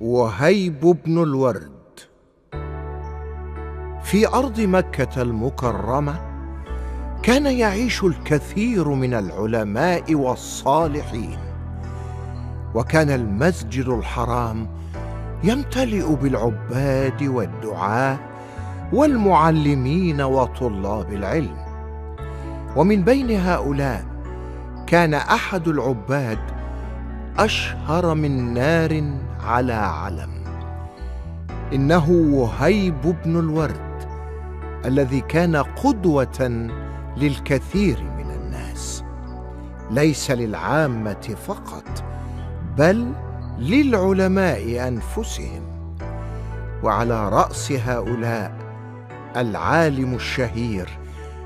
وهيب بن الورد. في أرض مكة المكرمة كان يعيش الكثير من العلماء والصالحين وكان المسجد الحرام يمتلئ بالعباد والدعاة والمعلمين وطلاب العلم. ومن بين هؤلاء كان أحد العباد أشهر من نار على علم. إنه وهيب بن الورد الذي كان قدوة للكثير من الناس. ليس للعامة فقط بل للعلماء أنفسهم. وعلى رأس هؤلاء العالم الشهير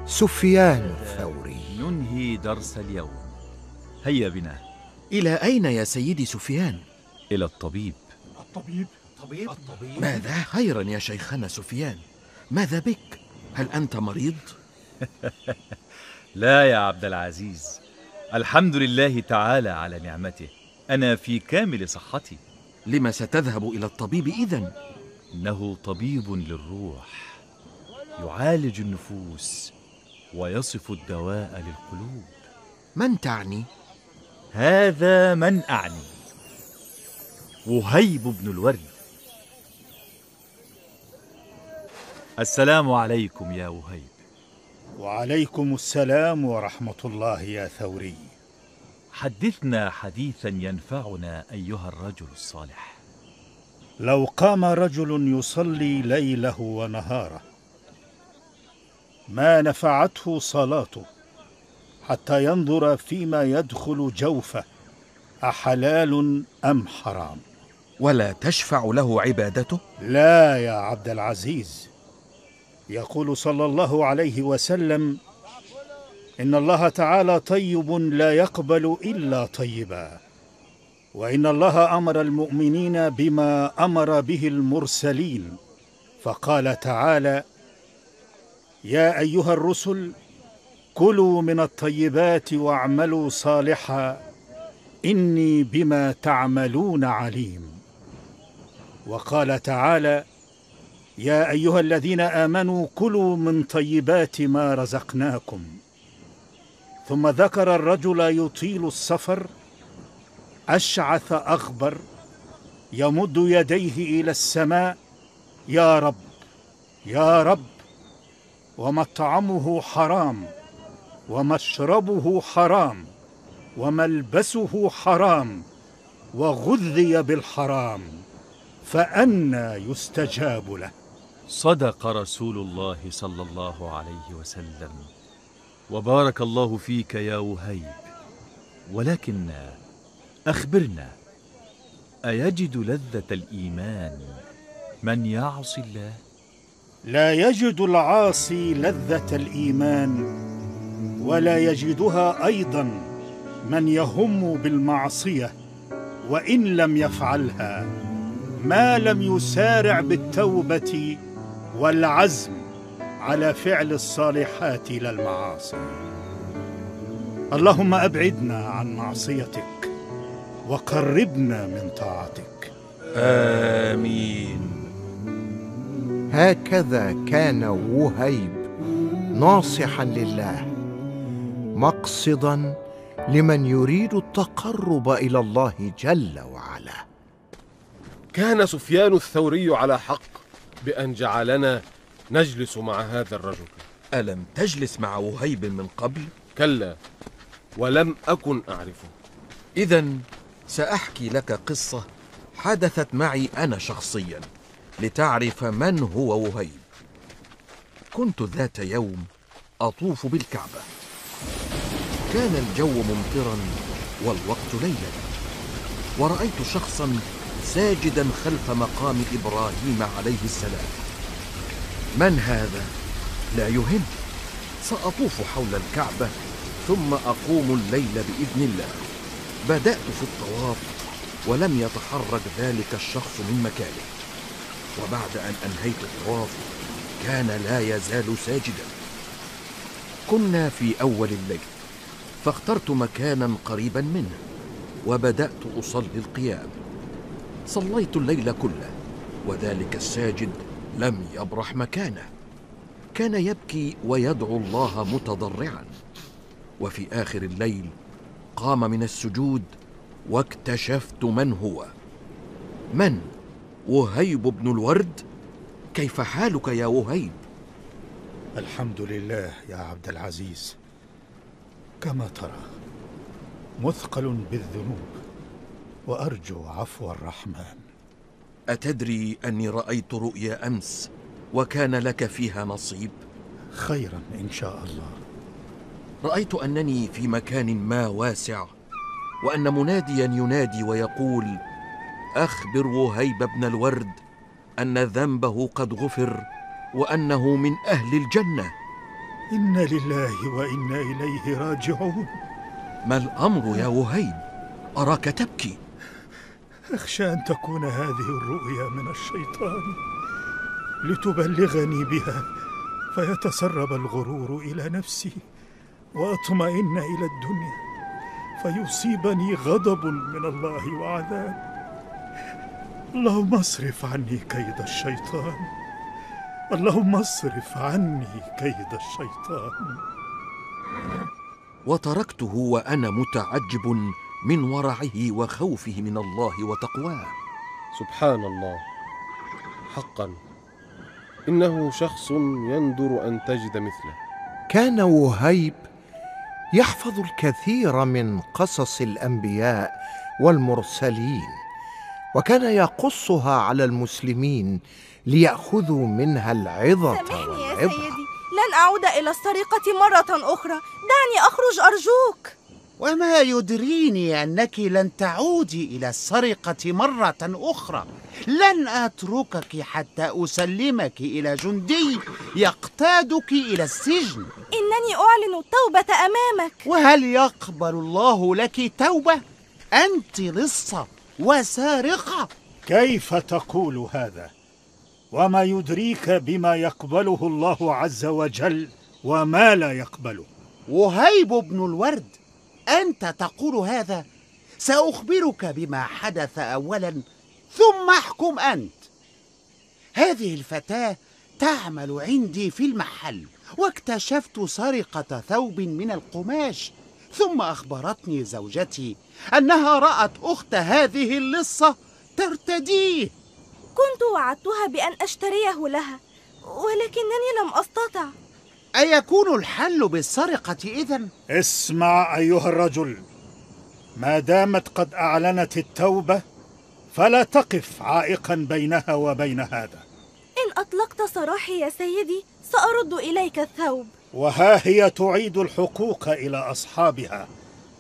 سفيان الثوري. ننهي درس اليوم. هيا بنا. إلى أين يا سيدي سفيان؟ إلى الطبيب. الطبيب الطبيب الطبيب ماذا؟ خيرا يا شيخنا سفيان ماذا بك؟ هل أنت مريض؟ لا يا عبد العزيز الحمد لله تعالى على نعمته أنا في كامل صحتي لما ستذهب إلى الطبيب إذن؟ إنه طبيب للروح يعالج النفوس ويصف الدواء للقلوب من تعني؟ هذا من أعني وهيب بن الورد السلام عليكم يا وهيب. وعليكم السلام ورحمة الله يا ثوري. حدثنا حديثا ينفعنا أيها الرجل الصالح. لو قام رجل يصلي ليله ونهاره ما نفعته صلاته حتى ينظر فيما يدخل جوفه أحلال أم حرام؟ ولا تشفع له عبادته؟ لا يا عبد العزيز. يقول صلى الله عليه وسلم إن الله تعالى طيب لا يقبل إلا طيبا وإن الله أمر المؤمنين بما أمر به المرسلين. فقال تعالى يا أيها الرسل كلوا من الطيبات واعملوا صالحا إني بما تعملون عليم. وقال تعالى يا أيها الذين آمنوا كلوا من طيبات ما رزقناكم. ثم ذكر الرجل يطيل السفر أشعث أغبر يمد يديه إلى السماء يا رب يا رب ومطعمه حرام ومشربه حرام وملبسه حرام وغذي بالحرام. فانى يستجاب له. صدق رسول الله صلى الله عليه وسلم. وبارك الله فيك يا وهيب. ولكن أخبرنا أيجد لذة الإيمان من يعصي الله؟ لا يجد العاصي لذة الإيمان ولا يجدها أيضا من يهم بالمعصية وإن لم يفعلها ما لم يسارع بالتوبة والعزم على فعل الصالحات لا المعاصي. اللهم أبعدنا عن معصيتك وقربنا من طاعتك. آمين. هكذا كان وهيب ناصحا لله مقصدا لمن يريد التقرب إلى الله جل وعلا. كان سفيان الثوري على حق بأن جعلنا نجلس مع هذا الرجل. ألم تجلس مع وهيب من قبل؟ كلا ولم أكن أعرفه. إذا سأحكي لك قصة حدثت معي أنا شخصيا لتعرف من هو وهيب. كنت ذات يوم أطوف بالكعبة. كان الجو ممطرا والوقت ليلا ورأيت شخصا ساجدا خلف مقام إبراهيم عليه السلام. من هذا؟ لا يهم. سأطوف حول الكعبة ثم أقوم الليل بإذن الله. بدأت في الطواف ولم يتحرك ذلك الشخص من مكانه. وبعد أن أنهيت الطواف كان لا يزال ساجدا. كنا في أول الليل فاخترت مكانا قريبا منه وبدأت أصلي القيام. صليت الليل كله وذلك الساجد لم يبرح مكانه. كان يبكي ويدعو الله متضرعا. وفي آخر الليل قام من السجود واكتشفت من هو. من؟ وهيب بن الورد؟ كيف حالك يا وهيب؟ الحمد لله يا عبد العزيز. كما ترى مثقل بالذنوب. وأرجو عفو الرحمن. أتدري أني رأيت رؤيا أمس وكان لك فيها نصيب؟ خيرا إن شاء الله. رأيت أنني في مكان ما واسع وأن مناديا ينادي ويقول اخبر وهيب بن الورد أن ذنبه قد غفر وأنه من أهل الجنة. إنا لله وإنا إليه راجعون. ما الأمر يا وهيب؟ أراك تبكي؟ أخشى أن تكون هذه الرؤيا من الشيطان لتبلغني بها فيتسرب الغرور إلى نفسي وأطمئن إلى الدنيا فيصيبني غضب من الله وعذاب. اللهم اصرف عني كيد الشيطان اللهم اصرف عني كيد الشيطان. وتركته وأنا متعجب من ورعه وخوفه من الله وتقواه. سبحان الله حقا. إنه شخص يندر أن تجد مثله. كان وهيب يحفظ الكثير من قصص الأنبياء والمرسلين وكان يقصها على المسلمين ليأخذوا منها العظة سامحني يا سيدي لن أعود إلى السرقة مرة أخرى. دعني أخرج أرجوك. وما يدريني أنك لن تعودي إلى السرقة مرة أخرى. لن أتركك حتى أسلمك إلى جندي يقتادك إلى السجن. إنني أعلن التوبة أمامك. وهل يقبل الله لك توبة؟ أنت لصه وسارقه كيف تقول هذا؟ وما يدريك بما يقبله الله عز وجل وما لا يقبله؟ وهيب بن الورد أنت تقول هذا؟ سأخبرك بما حدث اولا ثم أحكم أنت. هذه الفتاة تعمل عندي في المحل واكتشفت سرقة ثوب من القماش ثم أخبرتني زوجتي أنها رأت أخت هذه اللصة ترتديه. كنت وعدتها بأن أشتريه لها ولكنني لم أستطع. أيكون الحل بالسرقة إذن؟ اسمع أيها الرجل ما دامت قد أعلنت التوبة فلا تقف عائقا بينها وبين هذا. إن أطلقت سراحي يا سيدي سأرد إليك الثوب. وها هي تعيد الحقوق إلى أصحابها.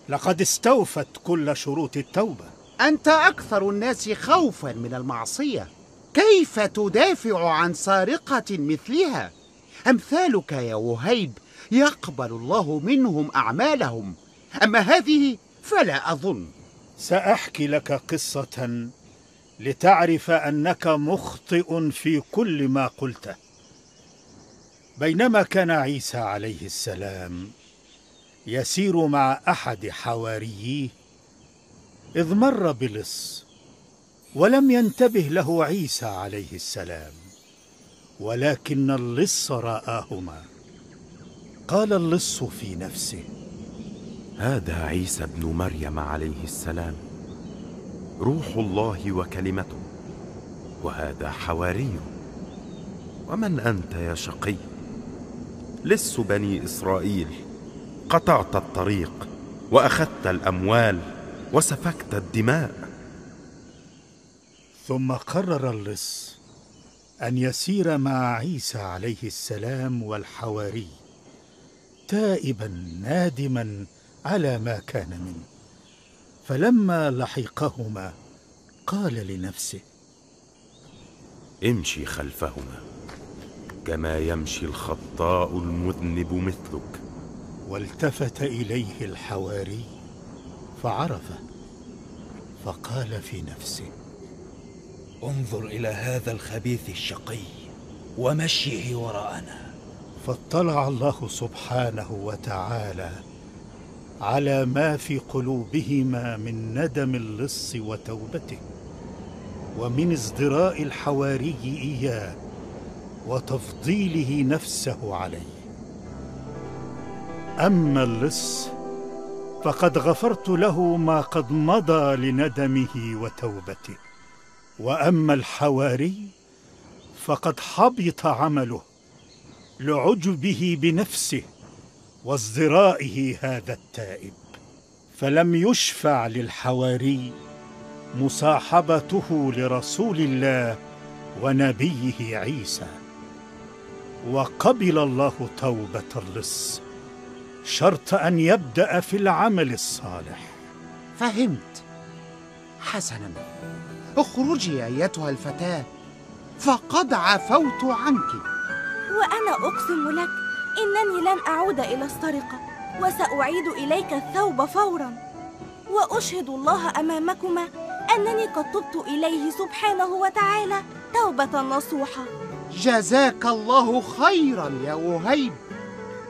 لقد استوفت كل شروط التوبة. أنت أكثر الناس خوفا من المعصية. كيف تدافع عن سارقة مثلها؟ أمثالك يا وهيب يقبل الله منهم أعمالهم. أما هذه فلا أظن. سأحكي لك قصة لتعرف أنك مخطئ في كل ما قلته بينما كان عيسى عليه السلام يسير مع أحد حواريه إذ مر بلص ولم ينتبه له عيسى عليه السلام. ولكن اللص رآهما. قال اللص في نفسه هذا عيسى ابن مريم عليه السلام روح الله وكلمته وهذا حواري. ومن أنت يا شقي؟ لص بني إسرائيل قطعت الطريق وأخذت الأموال وسفكت الدماء. ثم قرر اللص أن يسير مع عيسى عليه السلام والحواري تائبا نادما على ما كان منه. فلما لحقهما قال لنفسه امشي خلفهما كما يمشي الخطاء المذنب مثلك. والتفت إليه الحواري فعرفه فقال في نفسه انظر إلى هذا الخبيث الشقي ومشيه وراءنا. فاطلع الله سبحانه وتعالى على ما في قلوبهما من ندم اللص وتوبته ومن ازدراء الحواري إياه وتفضيله نفسه عليه. أما اللص فقد غفرت له ما قد مضى لندمه وتوبته. وأما الحواري فقد حبط عمله لعجبه بنفسه وازدرائه هذا التائب. فلم يشفع للحواري مصاحبته لرسول الله ونبيه عيسى. وقبل الله توبة اللص شرط أن يبدأ في العمل الصالح. فهمت. حسنا. اخرجي أيتها الفتاة فقد عفوت عنك. وأنا أقسم لك إنني لن أعود إلى السرقة وسأعيد إليك الثوب فورا. وأشهد الله أمامكما أنني قد تبت إليه سبحانه وتعالى توبة نصوحة. جزاك الله خيرا يا وهيب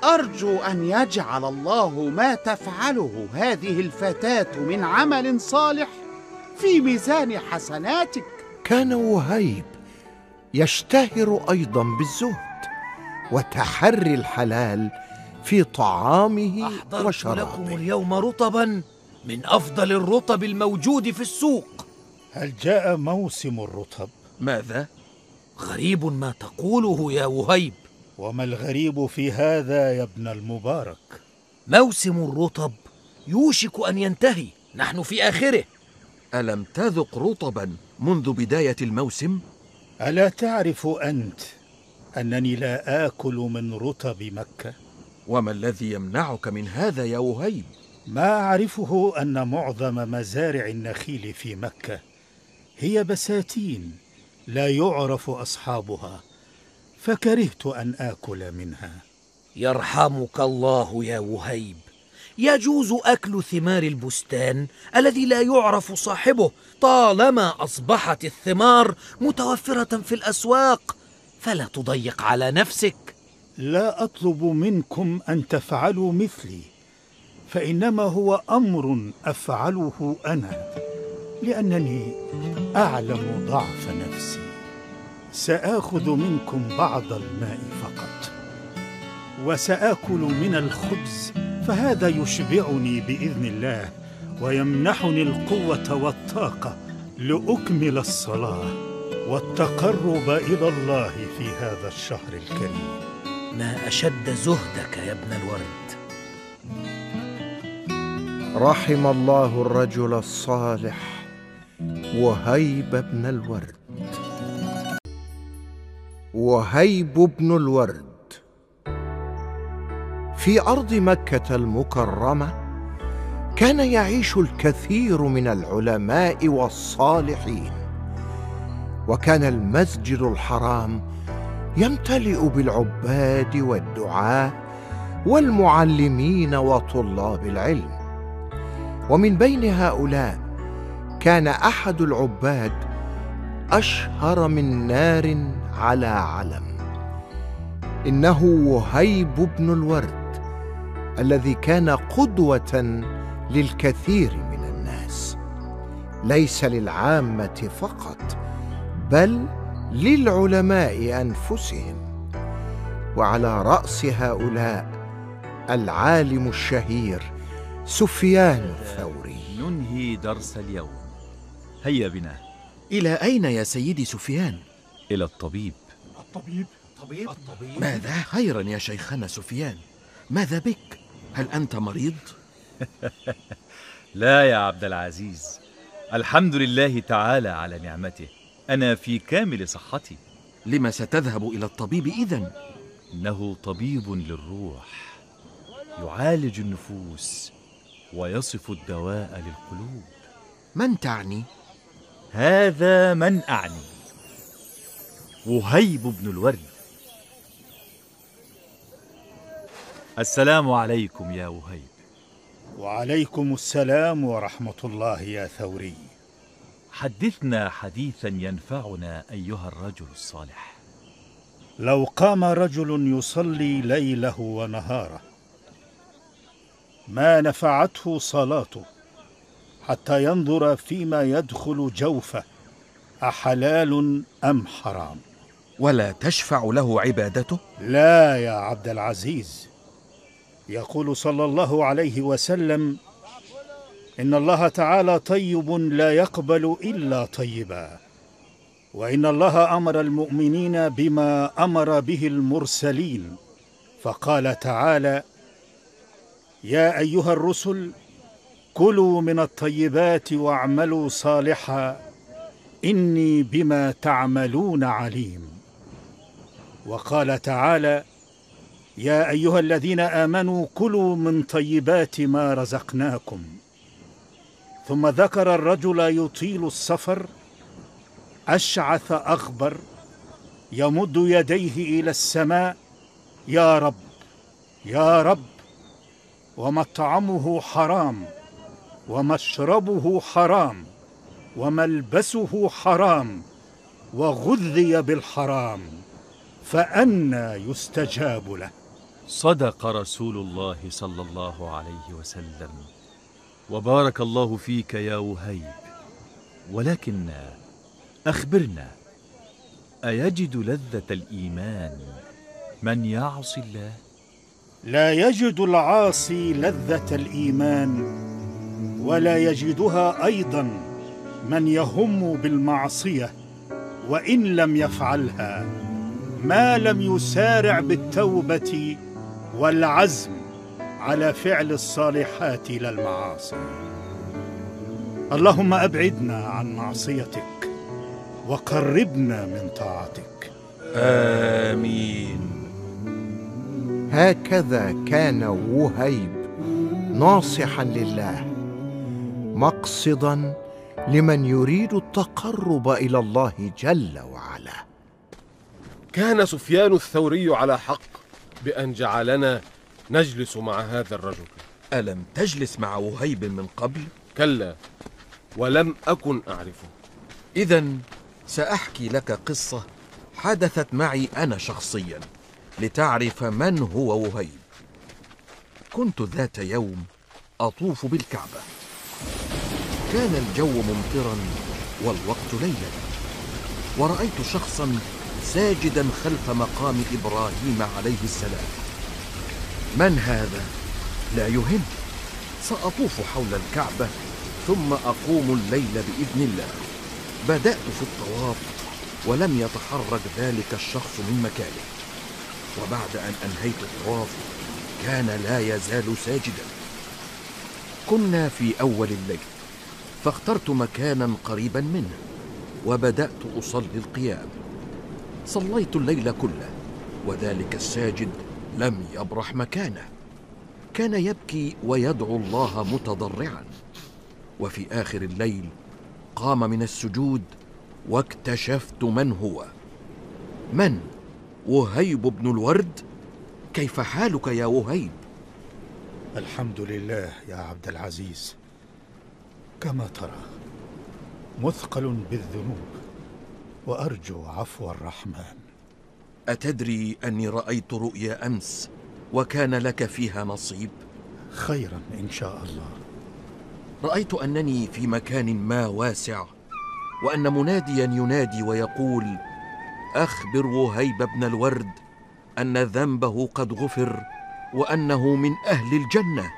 أرجو أن يجعل الله ما تفعله هذه الفتاة من عمل صالح. في ميزان حسناتك. كان وهيب يشتهر أيضا بالزهد وتحري الحلال في طعامه أحضرت لكم وشرابه اليوم رطبا من أفضل الرطب الموجود في السوق. هل جاء موسم الرطب؟ ماذا؟ غريب ما تقوله يا وهيب. وما الغريب في هذا يا ابن المبارك؟ موسم الرطب يوشك أن ينتهي. نحن في آخره. ألم تذق رطبا منذ بداية الموسم؟ ألا تعرف أنت أنني لا آكل من رطب مكة وما الذي يمنعك من هذا يا وهيب؟ ما أعرفه أن معظم مزارع النخيل في مكة هي بساتين لا يعرف أصحابها فكرهت أن آكل منها يرحمك الله يا وهيب يجوز أكل ثمار البستان الذي لا يعرف صاحبه طالما أصبحت الثمار متوفرة في الأسواق فلا تضيق على نفسك. لا أطلب منكم أن تفعلوا مثلي فإنما هو أمر أفعله أنا لأنني أعلم ضعف نفسي. سآخذ منكم بعض الماء فقط. وسآكل من الخبز فهذا يشبعني بإذن الله ويمنحني القوة والطاقة لأكمل الصلاة والتقرب إلى الله في هذا الشهر الكريم. ما أشد زهدك يا ابن الورد؟ رحم الله الرجل الصالح وهيب بن الورد. وهيب بن الورد. في أرض مكة المكرمة كان يعيش الكثير من العلماء والصالحين وكان المسجد الحرام يمتلئ بالعباد والدعاة والمعلمين وطلاب العلم. ومن بين هؤلاء كان أحد العباد أشهر من نار على علم إنه وهيب بن الورد. الذي كان قدوة للكثير من الناس. ليس للعامة فقط بل للعلماء أنفسهم. وعلى رأس هؤلاء العالم الشهير سفيان الثوري. ننهي درس اليوم. هيا بنا. إلى أين يا سيدي سفيان؟ إلى الطبيب. الطبيب؟ طبيب ماذا؟ خيرا يا شيخنا سفيان. ماذا بك؟ هل أنت مريض؟ لا يا عبد العزيز. الحمد لله تعالى على نعمته. أنا في كامل صحتي. لما ستذهب إلى الطبيب إذن؟ إنه طبيب للروح. يعالج النفوس ويصف الدواء للقلوب. من تعني؟ هذا من أعني. وهيب بن الورد السلام عليكم يا وهيب. وعليكم السلام ورحمة الله يا ثوري. حدثنا حديثا ينفعنا أيها الرجل الصالح. لو قام رجل يصلي ليله ونهاره ما نفعته صلاته حتى ينظر فيما يدخل جوفه أحلال أم حرام؟ ولا تشفع له عبادته؟ لا يا عبد العزيز. يقول صلى الله عليه وسلم إن الله تعالى طيب لا يقبل إلا طيبا وإن الله أمر المؤمنين بما أمر به المرسلين فقال تعالى يا أيها الرسل كلوا من الطيبات واعملوا صالحا إني بما تعملون عليم. وقال تعالى يا أيها الذين آمنوا كلوا من طيبات ما رزقناكم. ثم ذكر الرجل يطيل السفر أشعث أغبر يمد يديه إلى السماء يا رب يا رب ومطعمه حرام ومشربه حرام وملبسه حرام وغذي بالحرام فانى يستجاب له. صدق رسول الله صلى الله عليه وسلم. وبارك الله فيك يا وهيب. ولكن أخبرنا أيجد لذة الإيمان من يعصي الله؟ لا يجد العاصي لذة الإيمان ولا يجدها أيضا من يهم بالمعصية وإن لم يفعلها ما لم يسارع بالتوبة والعزم على فعل الصالحات لا المعاصي. اللهم أبعدنا عن معصيتك وقربنا من طاعتك. آمين. هكذا كان وهيب ناصحا لله مقصدا لمن يريد التقرب إلى الله جل وعلا. كان سفيان الثوري على حق. بأن جعلنا نجلس مع هذا الرجل. ألم تجلس مع وهيب من قبل؟ كلا ولم أكن أعرفه. إذا سأحكي لك قصة حدثت معي أنا شخصيا لتعرف من هو وهيب. كنت ذات يوم أطوف بالكعبة. كان الجو ممطرا والوقت ليلا ورأيت شخصا ساجدا خلف مقام إبراهيم عليه السلام. من هذا؟ لا يهم. سأطوف حول الكعبة ثم أقوم الليل بإذن الله. بدأت في الطواف ولم يتحرك ذلك الشخص من مكانه. وبعد أن أنهيت الطواف كان لا يزال ساجدا. كنا في أول الليل فاخترت مكانا قريبا منه وبدأت أصلي القيام. صليت الليل كله وذلك الساجد لم يبرح مكانه. كان يبكي ويدعو الله متضرعا. وفي آخر الليل قام من السجود واكتشفت من هو. من؟ وهيب بن الورد؟ كيف حالك يا وهيب؟ الحمد لله يا عبد العزيز. كما ترى مثقل بالذنوب. وأرجو عفو الرحمن. أتدري أني رأيت رؤيا أمس وكان لك فيها نصيب؟ خيرا إن شاء الله. رأيت أنني في مكان ما واسع وأن مناديا ينادي ويقول اخبر وهيب بن الورد أن ذنبه قد غفر وأنه من أهل الجنة.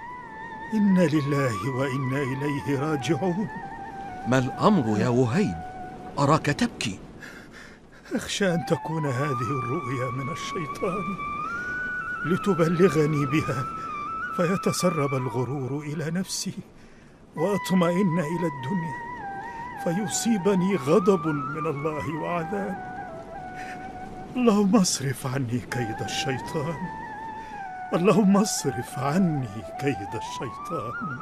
إنا لله وإنا إليه راجعون. ما الأمر يا وهيب؟ أراك تبكي. أخشى أن تكون هذه الرؤيا من الشيطان لتبلغني بها فيتسرب الغرور إلى نفسي وأطمئن إلى الدنيا فيصيبني غضب من الله وعذاب. اللهم اصرف عني كيد الشيطان اللهم اصرف عني كيد الشيطان.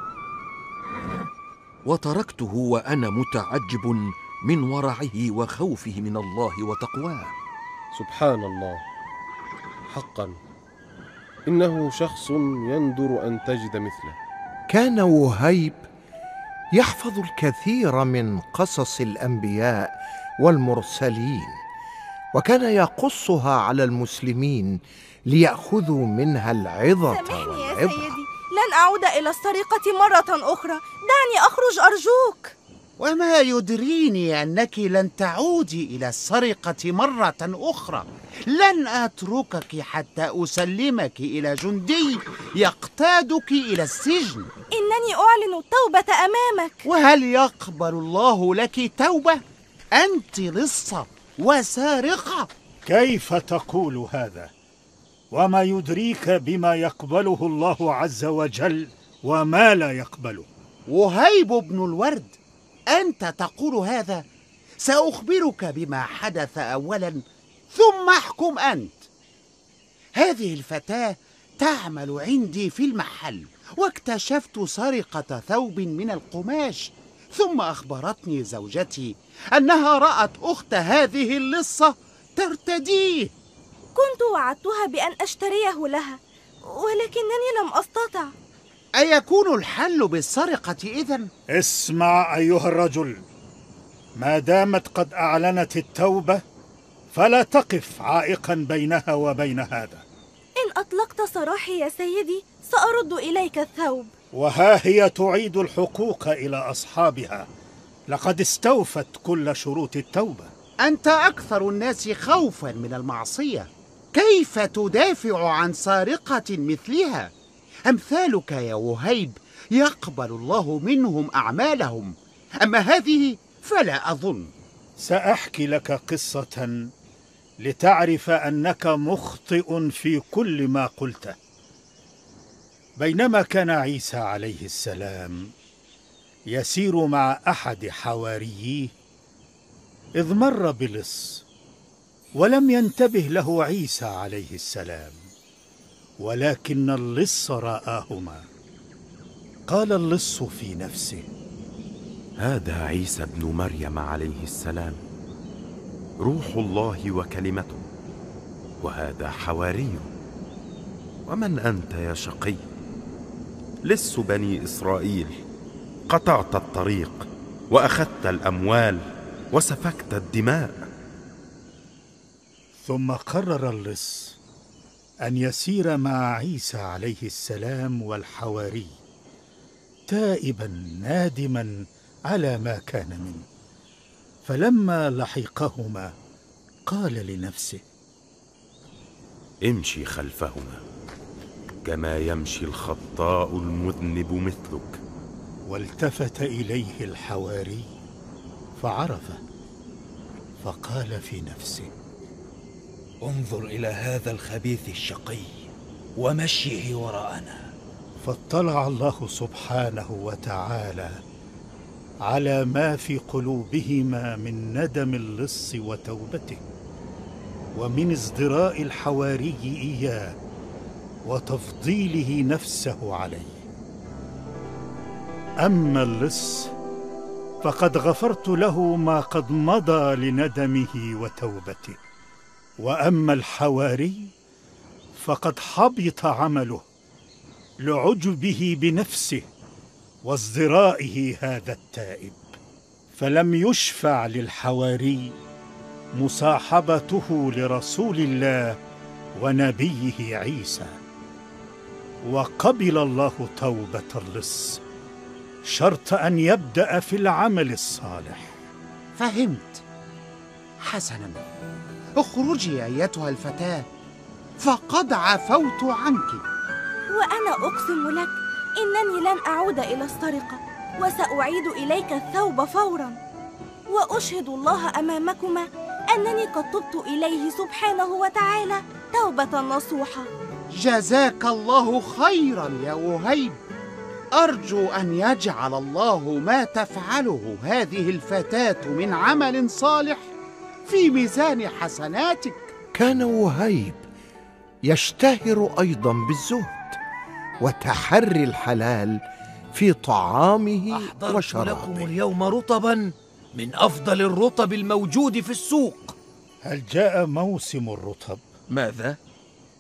وتركته وأنا متعجب من ورعه وخوفه من الله وتقواه. سبحان الله حقا. إنه شخص يندر أن تجد مثله. كان وهيب يحفظ الكثير من قصص الأنبياء والمرسلين وكان يقصها على المسلمين ليأخذوا منها العظة سامحني يا سيدي لن أعود إلى السرقة مرة أخرى. دعني أخرج أرجوك. وما يدريني أنك لن تعودي إلى السرقة مرة أخرى. لن أتركك حتى أسلمك إلى جندي يقتادك إلى السجن. إنني أعلن التوبة أمامك. وهل يقبل الله لك توبة؟ أنت لصه وسارقه كيف تقول هذا؟ وما يدريك بما يقبله الله عز وجل وما لا يقبله؟ وهيب بن الورد أنت تقول هذا؟ سأخبرك بما حدث اولا ثم أحكم أنت. هذه الفتاة تعمل عندي في المحل واكتشفت سرقة ثوب من القماش ثم أخبرتني زوجتي أنها رأت أخت هذه اللصة ترتديه. كنت وعدتها بأن أشتريه لها ولكنني لم أستطع. أيكون الحل بالسرقة إذن؟ اسمع أيها الرجل ما دامت قد أعلنت التوبة فلا تقف عائقا بينها وبين هذا. إن أطلقت سراحي يا سيدي سأرد إليك الثوب. وها هي تعيد الحقوق إلى أصحابها. لقد استوفت كل شروط التوبة. أنت أكثر الناس خوفا من المعصية. كيف تدافع عن سارقة مثلها؟ أمثالك يا وهيب يقبل الله منهم أعمالهم. أما هذه فلا أظن. سأحكي لك قصة لتعرف أنك مخطئ في كل ما قلته بينما كان عيسى عليه السلام يسير مع أحد حواريه إذ مر بلص ولم ينتبه له عيسى عليه السلام. ولكن اللص رآهما. قال اللص في نفسه هذا عيسى ابن مريم عليه السلام روح الله وكلمته وهذا حواري. ومن أنت يا شقي؟ لص بني إسرائيل قطعت الطريق وأخذت الأموال وسفكت الدماء. ثم قرر اللص أن يسير مع عيسى عليه السلام والحواري تائبا نادما على ما كان منه. فلما لحقهما قال لنفسه امشي خلفهما كما يمشي الخطاء المذنب مثلك. والتفت إليه الحواري فعرفه فقال في نفسه انظر إلى هذا الخبيث الشقي ومشيه وراءنا. فاطلع الله سبحانه وتعالى على ما في قلوبهما من ندم اللص وتوبته ومن ازدراء الحواري إياه وتفضيله نفسه عليه. أما اللص فقد غفرت له ما قد مضى لندمه وتوبته. وأما الحواري فقد حبط عمله لعجبه بنفسه وازدرائه هذا التائب. فلم يشفع للحواري مصاحبته لرسول الله ونبيه عيسى. وقبل الله توبة اللص شرط أن يبدأ في العمل الصالح. فهمت. حسنا. اخرجي أيتها الفتاة فقد عفوت عنك. وأنا أقسم لك إنني لن أعود إلى السرقة وسأعيد إليك الثوب فورا. وأشهد الله أمامكما أنني قد تبت إليه سبحانه وتعالى توبة نصوحة. جزاك الله خيرا يا وهيب. أرجو أن يجعل الله ما تفعله هذه الفتاة من عمل صالح. في ميزان حسناتك. كان وهيب يشتهر أيضا بالزهد وتحري الحلال في طعامه أحضرت لكم وشرابه اليوم رطبا من أفضل الرطب الموجود في السوق. هل جاء موسم الرطب؟ ماذا؟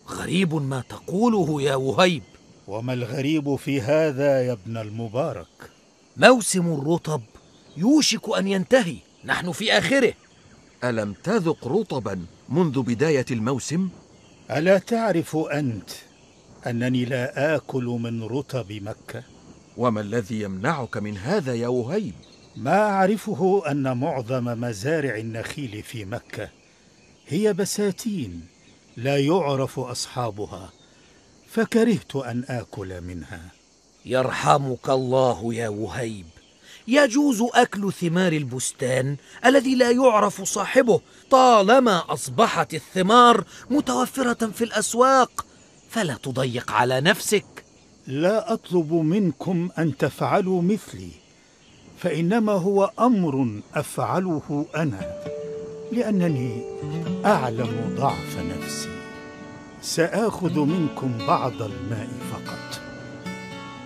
غريب ما تقوله يا وهيب. وما الغريب في هذا يا ابن المبارك؟ موسم الرطب يوشك أن ينتهي. نحن في آخره. ألم تذق رطبا منذ بداية الموسم؟ ألا تعرف أنت أنني لا آكل من رطب مكة؟ وما الذي يمنعك من هذا يا وهيب؟ ما أعرفه أن معظم مزارع النخيل في مكة هي بساتين لا يعرف أصحابها فكرهت أن آكل منها. يرحمك الله يا وهيب. يجوز أكل ثمار البستان الذي لا يعرف صاحبه طالما أصبحت الثمار متوفرة في الأسواق. فلا تضيق على نفسك. لا أطلب منكم أن تفعلوا مثلي فإنما هو أمر أفعله أنا لأنني أعلم ضعف نفسي. سآخذ منكم بعض الماء فقط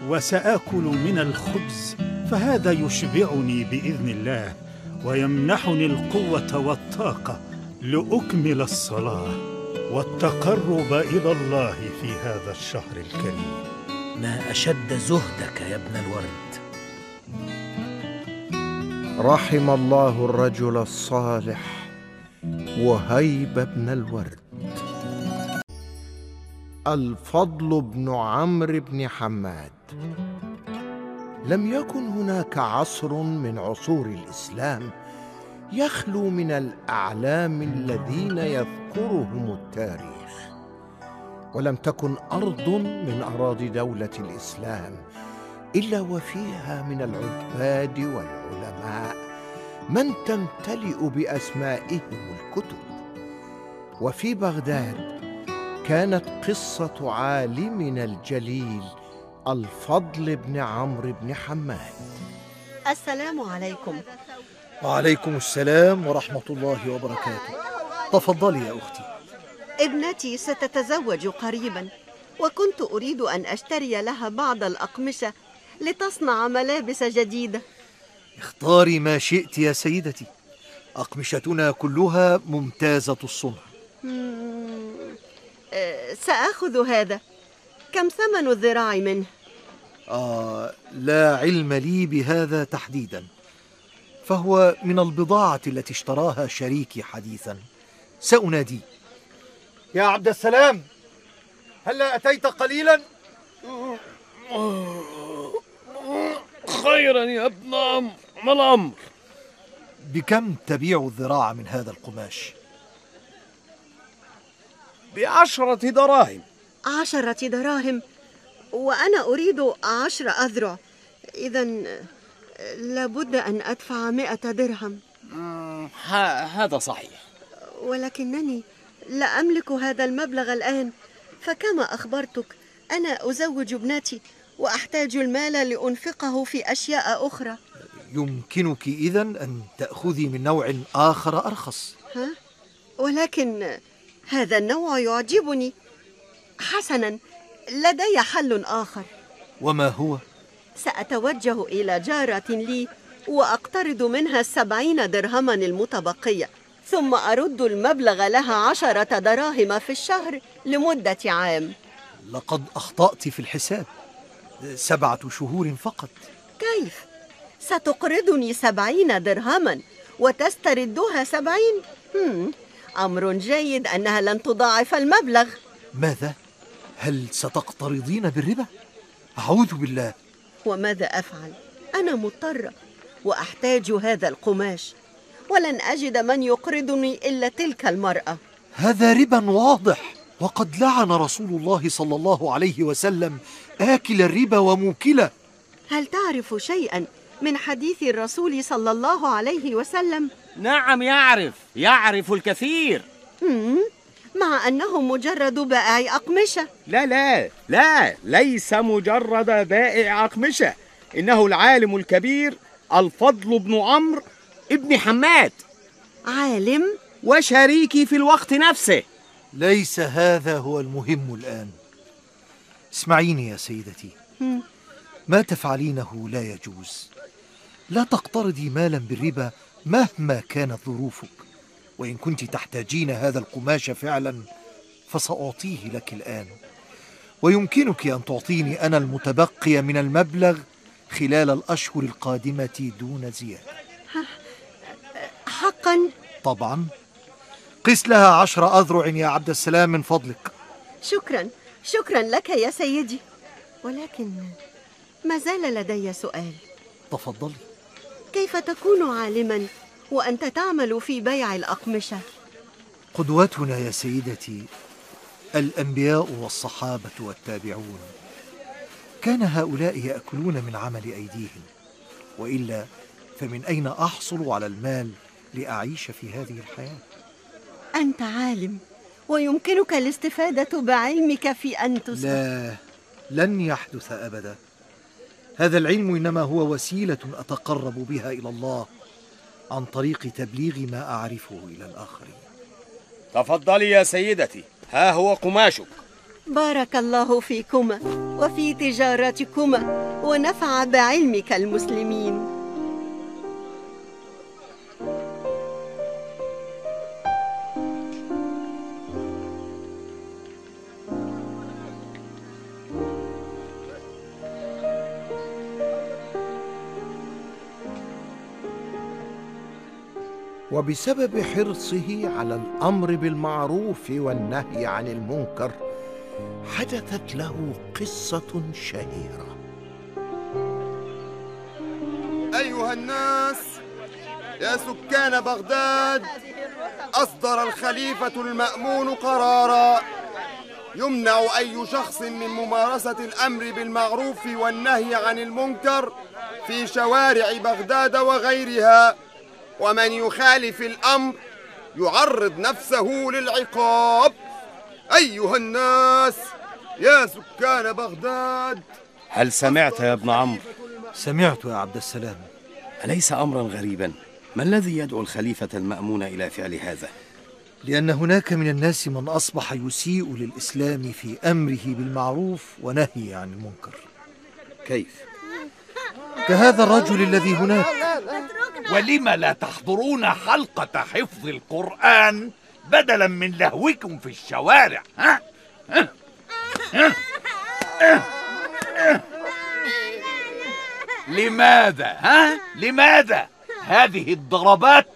وسآكل من الخبز فهذا يشبعني بإذن الله ويمنحني القوة والطاقة لأكمل الصلاة والتقرب إلى الله في هذا الشهر الكريم. ما أشد زهدك يا ابن الورد؟ رحم الله الرجل الصالح وهيب بن الورد. الفضل بن عمرو بن حماد. لم يكن هناك عصر من عصور الإسلام يخلو من الأعلام الذين يذكرهم التاريخ ولم تكن أرض من أراضي دولة الإسلام إلا وفيها من العباد والعلماء من تمتلئ بأسمائهم الكتب. وفي بغداد كانت قصة عالمنا الجليل الفضل بن عمرو بن حماد. السلام عليكم. وعليكم السلام ورحمة الله وبركاته. تفضلي يا أختي. ابنتي ستتزوج قريبا وكنت أريد أن أشتري لها بعض الأقمشة لتصنع ملابس جديدة. اختاري ما شئت يا سيدتي. أقمشتنا كلها ممتازة الصنع. آه، سآخذ هذا. كم ثمن الذراع منه؟ آه لا علم لي بهذا تحديدا. فهو من البضاعة التي اشتراها شريكي حديثا. سأناديه. يا عبد السلام هلا أتيت قليلا؟ خيرا يا ابن عمرو ما الأمر؟ بكم تبيع الذراع من هذا القماش؟ بعشرة دراهم. عشرة دراهم. وأنا أريد عشر أذرع. إذا لابد أن أدفع مئة درهم. هذا صحيح. ولكنني لا أملك هذا المبلغ الآن. فكما أخبرتك أنا أزوج ابنتي وأحتاج المال لأنفقه في أشياء أخرى. يمكنك إذا أن تأخذي من نوع آخر أرخص. ها؟ ولكن هذا النوع يعجبني. حسنا لدي حل آخر وما هو؟ سأتوجه إلى جارة لي وأقترض منها السبعين درهما المتبقية ثم أرد المبلغ لها عشرة دراهم في الشهر لمدة عام لقد أخطأت في الحساب سبعة شهور فقط كيف؟ ستقرضني سبعين درهما وتستردها سبعين؟ أمر جيد أنها لن تضاعف المبلغ ماذا؟ هل ستقترضين بالربا؟ أعوذ بالله وماذا أفعل؟ أنا مضطرة وأحتاج هذا القماش ولن أجد من يقرضني إلا تلك المرأة هذا ربا واضح وقد لعن رسول الله صلى الله عليه وسلم آكل الربا وموكله هل تعرف شيئا من حديث الرسول صلى الله عليه وسلم؟ نعم يعرف يعرف الكثير؟ مع أنه مجرد بائع أقمشة. لا لا لا ليس مجرد بائع أقمشة. إنه العالم الكبير الفضل بن عمرو ابن حماد. عالم؟ وشريكي في الوقت نفسه. ليس هذا هو المهم الآن. اسمعيني يا سيدتي؟ ما تفعلينه لا يجوز. لا تقترضي مالا بالربا مهما كانت ظروفك. وإن كنت تحتاجين هذا القماش فعلا فسأعطيه لك الآن. ويمكنك أن تعطيني أنا المتبقي من المبلغ خلال الأشهر القادمة دون زيادة. حقا؟ طبعا. قس لها عشر أذرع يا عبد السلام من فضلك. شكرا. شكرا لك يا سيدي. ولكن ما زال لدي سؤال. تفضلي. فكيف تكون عالما؟ وأنت تعمل في بيع الأقمشة؟ قدوتنا يا سيدتي الأنبياء والصحابة والتابعون كان هؤلاء يأكلون من عمل أيديهم وإلا فمن أين أحصل على المال لأعيش في هذه الحياة؟ أنت عالم ويمكنك الاستفادة بعلمك في أن تصبح لا لن يحدث أبدا هذا العلم إنما هو وسيلة أتقرب بها إلى الله عن طريق تبليغ ما أعرفه إلى الآخرين. تفضلي يا سيدتي. ها هو قماشك. بارك الله فيكما وفي تجارتكما ونفع بعلمك المسلمين. وبسبب حرصه على الأمر بالمعروف والنهي عن المنكر حدثت له قصة شهيرة. أيها الناس يا سكان بغداد أصدر الخليفة المأمون قرارا يمنع أي شخص من ممارسة الأمر بالمعروف والنهي عن المنكر في شوارع بغداد وغيرها. ومن يخالف الأمر يعرض نفسه للعقاب. أيها الناس يا سكان بغداد. هل سمعت يا ابن عمرو؟ سمعت يا عبد السلام. أليس أمرا غريبا؟ ما الذي يدعو الخليفة المأمون إلى فعل هذا؟ لأن هناك من الناس من أصبح يسيء للإسلام في أمره بالمعروف ونهي عن المنكر. كيف؟ كهذا الرجل الذي هناك ولم لا تحضرون حلقة حفظ القرآن بدلا من لهوكم في الشوارع ها؟ ها؟ ها؟ ها؟ ها؟ لماذا ها لماذا هذه الضربات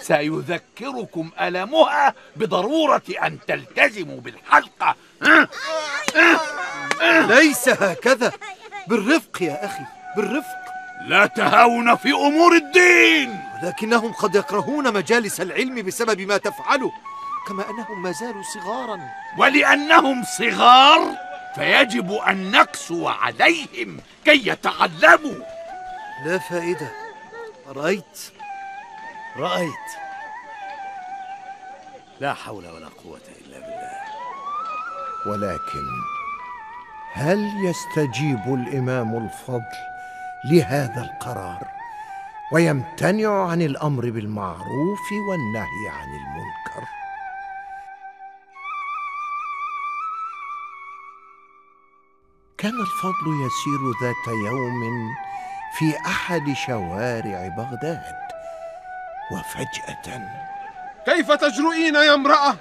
سيذكركم ألمها بضرورة أن تلتزموا بالحلقة؟ ليس هكذا بالرفق يا أخي بالرفق لا تهاون في أمور الدين. ولكنهم قد يكرهون مجالس العلم بسبب ما تفعله كما أنهم ما زالوا صغارا. ولأنهم صغار فيجب أن نقسو عليهم كي يتعلموا. لا فائدة. رأيت؟ رأيت. لا حول ولا قوة إلا بالله. ولكن هل يستجيب الإمام الفضل لهذا القرار ويمتنع عن الأمر بالمعروف والنهي عن المنكر. كان الفضل يسير ذات يوم في أحد شوارع بغداد وفجأة كيف تجرؤين يا امرأة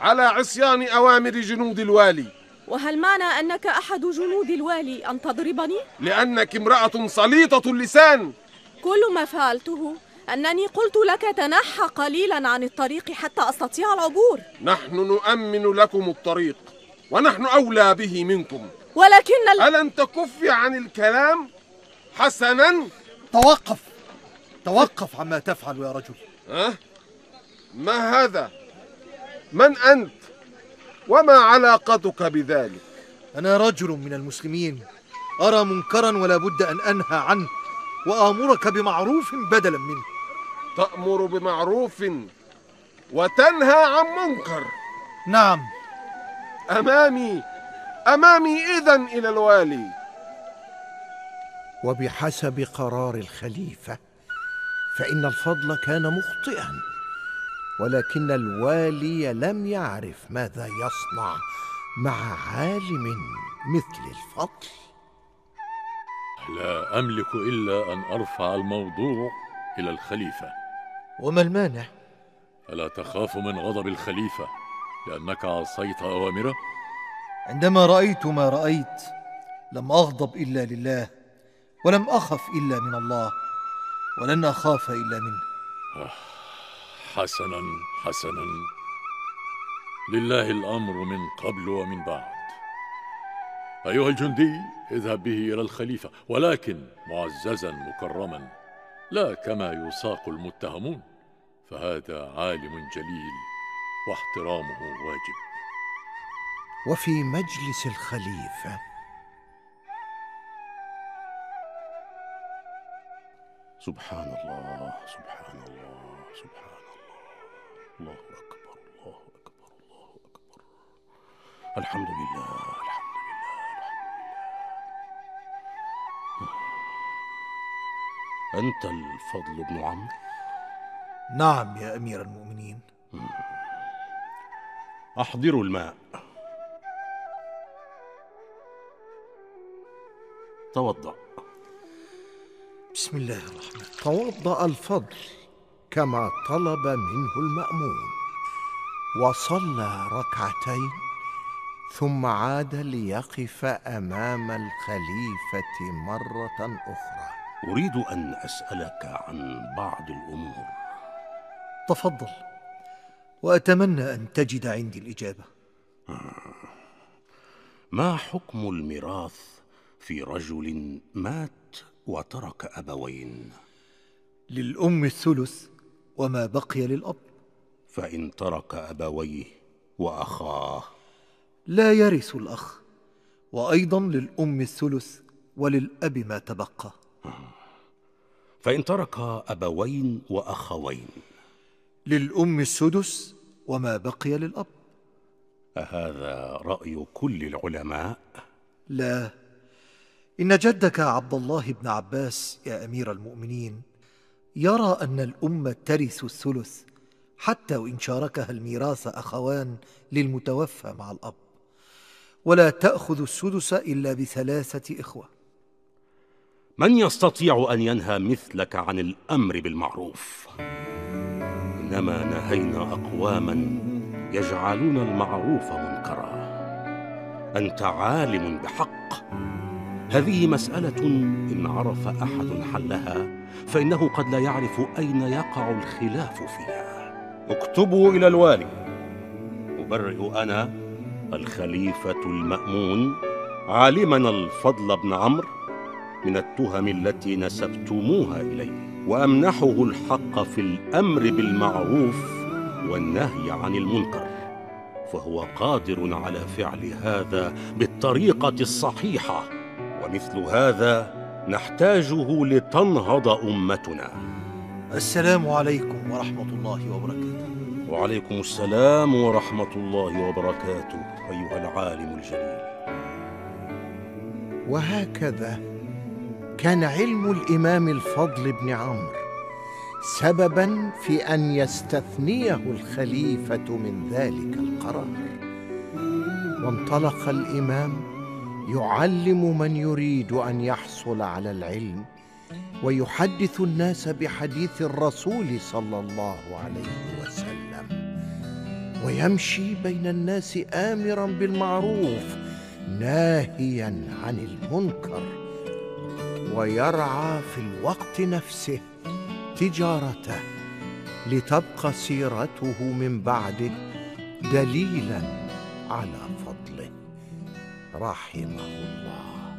على عصيان أوامر جنود الوالي؟ وهل معنى أنك أحد جنود الوالي أن تضربني؟ لأنك امرأة سليطة اللسان. كل ما فعلته أنني قلت لك تنحى قليلا عن الطريق حتى أستطيع العبور. نحن نؤمن لكم الطريق ونحن أولى به منكم. ولكن ال... ألن تكفي عن الكلام حسنا؟ توقف. توقف عما تفعل يا رجل. أه؟ ما هذا؟ من أنت؟ وما علاقتك بذلك؟ أنا رجل من المسلمين. أرى منكرا ولا بد أن أنهى عنه وآمرك بمعروف بدلا منه. تأمر بمعروف وتنهى عن منكر. نعم. أمامي أمامي إذا إلى الوالي. وبحسب قرار الخليفة فإن الفضل كان مخطئا. ولكن الوالي لم يعرف ماذا يصنع مع عالم مثل الفضل لا أملك إلا أن أرفع الموضوع إلى الخليفة وما المانع؟ ألا تخاف من غضب الخليفة لأنك عصيت أوامره؟ عندما رأيت ما رأيت لم أغضب إلا لله ولم أخف إلا من الله ولن أخاف إلا منه آه، حسنا حسنا. لله الأمر من قبل ومن بعد. أيها الجندي اذهب به إلى الخليفة ولكن معززا مكرما لا كما يساق المتهمون. فهذا عالم جليل واحترامه واجب. وفي مجلس الخليفة. سبحان الله سبحان الله سبحان الله. الله أكبر الله أكبر الله أكبر. الحمد لله الحمد لله الحمد لله أنت الفضل بن عمرو؟ نعم يا أمير المؤمنين. أحضروا الماء. توضأ. بسم الله الرحمن توضأ الفضل. كما طلب منه المأمون. وصلى ركعتين ثم عاد ليقف أمام الخليفة مرة أخرى. أريد أن أسألك عن بعض الأمور. تفضل وأتمنى أن تجد عندي الإجابة. ما حكم الميراث في رجل مات وترك أبوين؟ للأم الثلث. وما بقي للأب. فإن ترك أبويه وأخاه. لا يرث الأخ وأيضا للأم الثلث وللأب ما تبقى. فإن ترك أبوين وأخوين. للأم السدس وما بقي للأب. أهذا رأي كل العلماء؟ لا. إن جدك عبد الله بن عباس يا أمير المؤمنين يرى أن الأم ترث الثلث حتى وإن شاركها الميراث أخوان للمتوفى مع الأب. ولا تأخذ السدس إلا بثلاثة إخوة. من يستطيع أن ينهى مثلك عن الأمر بالمعروف؟ إنما نهينا أقواما يجعلون المعروف منكرا. أنت عالم بحق. هذه مسألة إن عرف أحد حلها فإنه قد لا يعرف أين يقع الخلاف فيها. اكتبوا إلى الوالي. أبرئ أنا الخليفة المأمون عالمنا الفضل بن عمرو من التهم التي نسبتموها إليه وأمنحه الحق في الأمر بالمعروف والنهي عن المنكر. فهو قادر على فعل هذا بالطريقة الصحيحة ومثل هذا نحتاجه لتنهض أمتنا. السلام عليكم ورحمة الله وبركاته. وعليكم السلام ورحمة الله وبركاته أيها العالم الجليل. وهكذا كان علم الإمام الفضل بن عمرو سببا في أن يستثنيه الخليفة من ذلك القرار. وانطلق الإمام يعلم من يريد أن يحصل على العلم ويحدث الناس بحديث الرسول صلى الله عليه وسلم. ويمشي بين الناس آمرا بالمعروف ناهيا عن المنكر. ويرعى في الوقت نفسه تجارته لتبقى سيرته من بعده دليلا على رحمه الله.